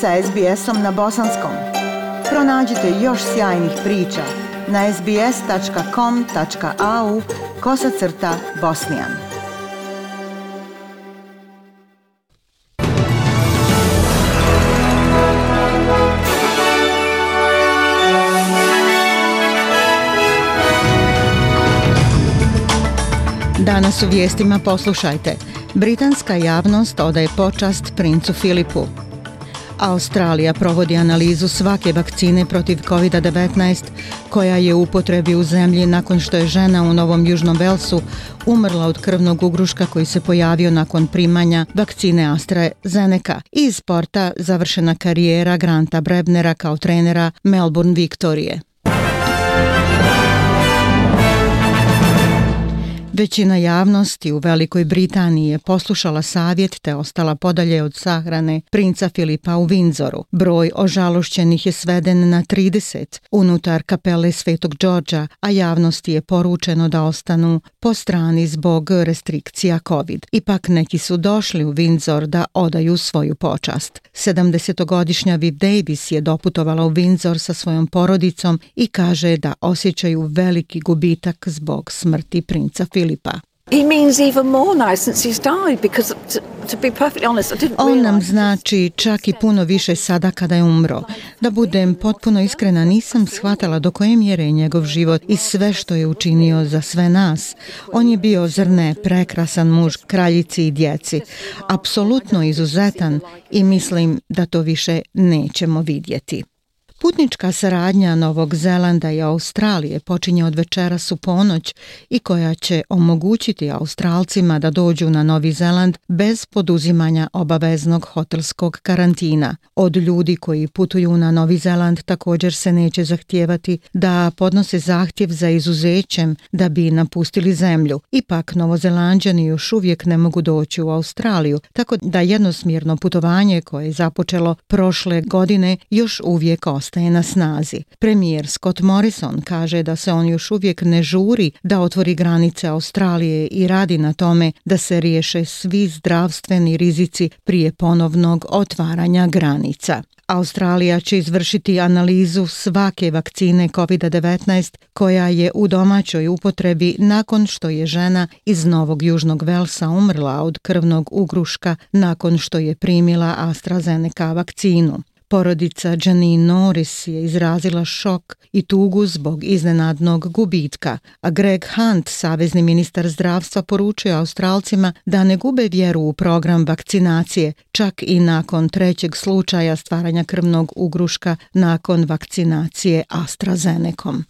sa SBS-om na bosanskom. Pronađite još sjajnih priča na sbs.com.au kosacrta bosnijan. Danas u vijestima poslušajte. Britanska javnost odaje počast princu Filipu. Australija provodi analizu svake vakcine protiv COVID-19 koja je u upotrebi u zemlji nakon što je žena u Novom Južnom Velsu umrla od krvnog ugruška koji se pojavio nakon primanja vakcine AstraZeneca. Iz sporta završena karijera Granta Brebnera kao trenera Melbourne Victorije. Većina javnosti u Velikoj Britaniji je poslušala savjet te ostala podalje od sahrane princa Filipa u Windsoru. Broj ožalošćenih je sveden na 30 unutar kapele Svetog Đorđa, a javnosti je poručeno da ostanu po strani zbog restrikcija COVID. Ipak neki su došli u Windsor da odaju svoju počast. 70-godišnja Viv Davis je doputovala u Windsor sa svojom porodicom i kaže da osjećaju veliki gubitak zbog smrti princa Filipa. Filipa. On nam znači čak i puno više sada kada je umro. Da budem potpuno iskrena, nisam shvatala do koje mjere je njegov život i sve što je učinio za sve nas. On je bio zrne, prekrasan muž, kraljici i djeci. Apsolutno izuzetan i mislim da to više nećemo vidjeti. Putnička saradnja Novog Zelanda i Australije počinje od večeras u ponoć i koja će omogućiti Australcima da dođu na Novi Zeland bez poduzimanja obaveznog hotelskog karantina. Od ljudi koji putuju na Novi Zeland također se neće zahtijevati da podnose zahtjev za izuzećem da bi napustili zemlju. Ipak Novozelanđani još uvijek ne mogu doći u Australiju, tako da jednosmjerno putovanje koje je započelo prošle godine još uvijek ostaje ostaje na snazi. Premijer Scott Morrison kaže da se on još uvijek ne žuri da otvori granice Australije i radi na tome da se riješe svi zdravstveni rizici prije ponovnog otvaranja granica. Australija će izvršiti analizu svake vakcine COVID-19 koja je u domaćoj upotrebi nakon što je žena iz Novog Južnog Velsa umrla od krvnog ugruška nakon što je primila AstraZeneca vakcinu. Porodica Janine Norris je izrazila šok i tugu zbog iznenadnog gubitka, a Greg Hunt, savezni ministar zdravstva, poručuje Australcima da ne gube vjeru u program vakcinacije, čak i nakon trećeg slučaja stvaranja krvnog ugruška nakon vakcinacije AstraZenecom.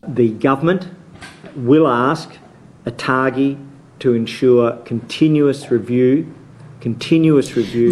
The government will ask to ensure continuous review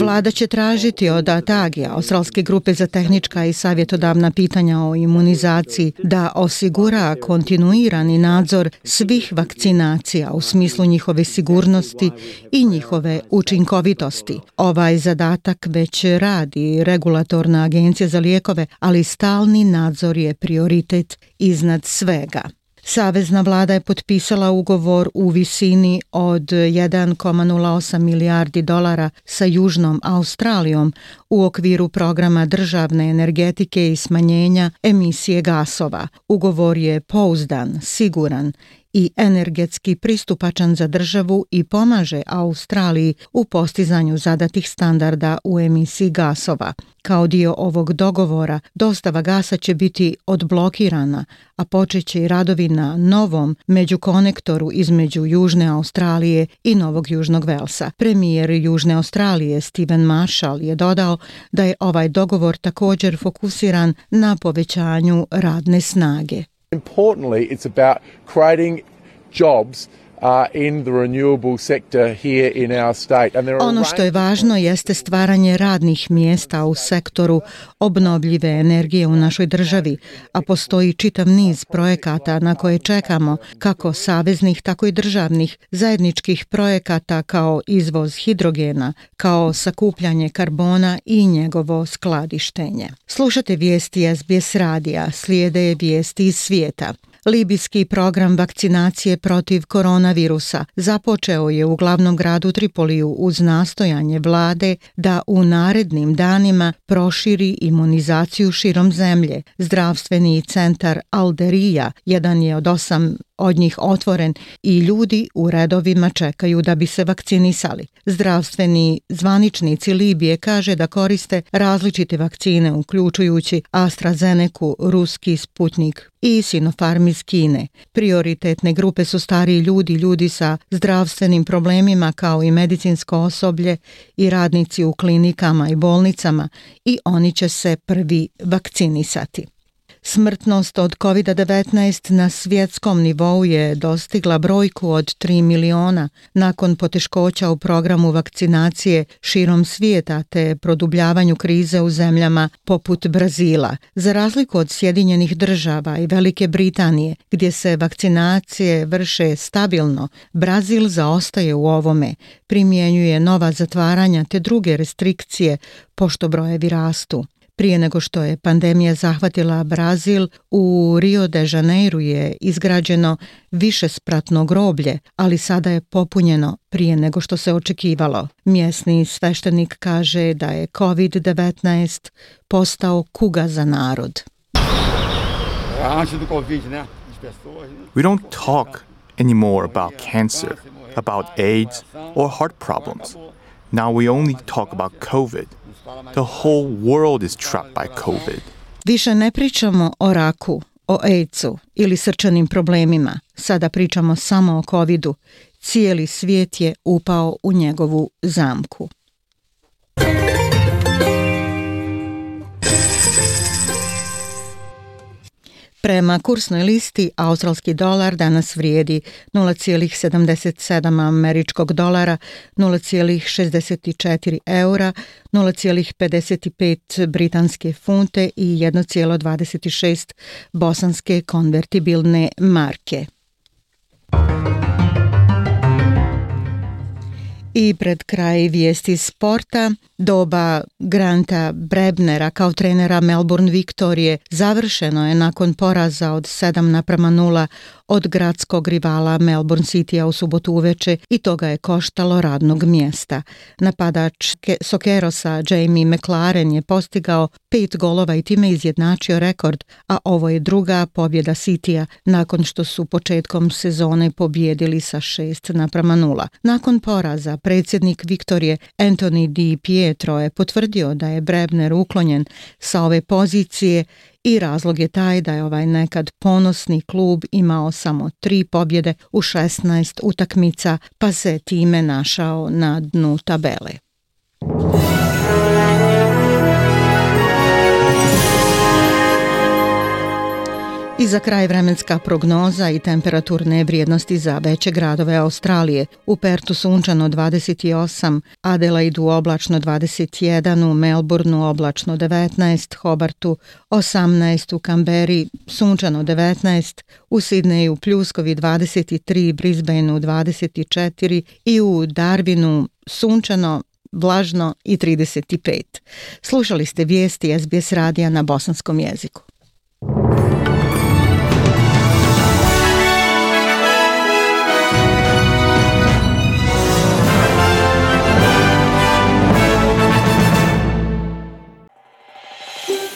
Vlada će tražiti od ATAGI, Australske grupe za tehnička i savjetodavna pitanja o imunizaciji, da osigura kontinuirani nadzor svih vakcinacija u smislu njihove sigurnosti i njihove učinkovitosti. Ovaj zadatak već radi regulatorna agencija za lijekove, ali stalni nadzor je prioritet iznad svega. Savezna vlada je potpisala ugovor u visini od 1,08 milijardi dolara sa Južnom Australijom u okviru programa državne energetike i smanjenja emisije gasova. Ugovor je pouzdan, siguran i energetski pristupačan za državu i pomaže Australiji u postizanju zadatih standarda u emisiji gasova. Kao dio ovog dogovora, dostava gasa će biti odblokirana, a počeće i radovi na novom međukonektoru između Južne Australije i Novog Južnog Velsa. Premijer Južne Australije Steven Marshall je dodao da je ovaj dogovor također fokusiran na povećanju radne snage. Importantly, it's about creating jobs Ono što je važno jeste stvaranje radnih mjesta u sektoru obnovljive energije u našoj državi, a postoji čitav niz projekata na koje čekamo, kako saveznih, tako i državnih, zajedničkih projekata kao izvoz hidrogena, kao sakupljanje karbona i njegovo skladištenje. Slušate vijesti SBS radija, slijede je vijesti iz svijeta. Libijski program vakcinacije protiv koronavirusa započeo je u glavnom gradu Tripoliju uz nastojanje vlade da u narednim danima proširi imunizaciju širom zemlje. Zdravstveni centar Alderija, jedan je od osam od njih otvoren i ljudi u redovima čekaju da bi se vakcinisali. Zdravstveni zvaničnici Libije kaže da koriste različite vakcine uključujući AstraZeneca, ruski Sputnik i Sinopharm iz Kine. Prioritetne grupe su stariji ljudi, ljudi sa zdravstvenim problemima kao i medicinsko osoblje i radnici u klinikama i bolnicama i oni će se prvi vakcinisati. Smrtnost od COVID-19 na svjetskom nivou je dostigla brojku od 3 miliona nakon poteškoća u programu vakcinacije širom svijeta te produbljavanju krize u zemljama poput Brazila. Za razliku od Sjedinjenih država i Velike Britanije, gdje se vakcinacije vrše stabilno, Brazil zaostaje u ovome, primjenjuje nova zatvaranja te druge restrikcije pošto brojevi rastu. Prije nego što je pandemija zahvatila Brazil, u Rio de Janeiro je izgrađeno više spratno groblje, ali sada je popunjeno prije nego što se očekivalo. Mjesni sveštenik kaže da je COVID-19 postao kuga za narod. We don't talk anymore about cancer, about AIDS or heart problems. Now we only talk about COVID. The whole world is trapped by COVID. Više ne pričamo o raku, o aids ili srčanim problemima. Sada pričamo samo o covid Cijeli svijet je upao u njegovu zamku. Prema kursnoj listi australski dolar danas vrijedi 0,77 američkog dolara, 0,64 eura, 0,55 britanske funte i 1,26 bosanske konvertibilne marke. I pred kraj vijesti sporta, doba Granta Brebnera kao trenera Melbourne Victorije završeno je nakon poraza od 7 naprama od gradskog rivala Melbourne City-a u subotu uveče i toga je koštalo radnog mjesta. Napadač Sokerosa Jamie McLaren je postigao pet golova i time izjednačio rekord, a ovo je druga pobjeda Cityja nakon što su početkom sezone pobjedili sa šest naprama nula. Nakon poraza predsjednik Viktorije Anthony Di Pietro je potvrdio da je Brebner uklonjen sa ove pozicije i razlog je taj da je ovaj nekad ponosni klub imao samo tri pobjede u 16 utakmica pa se time našao na dnu tabele. I za kraj vremenska prognoza i temperaturne vrijednosti za veće gradove Australije. U Pertu sunčano 28, Adelaidu oblačno 21, u Melbourneu oblačno 19, Hobartu 18, u Kamberi sunčano 19, u Sidneju pljuskovi 23, Brisbaneu 24 i u Darwinu sunčano vlažno i 35. Slušali ste vijesti SBS radija na bosanskom jeziku.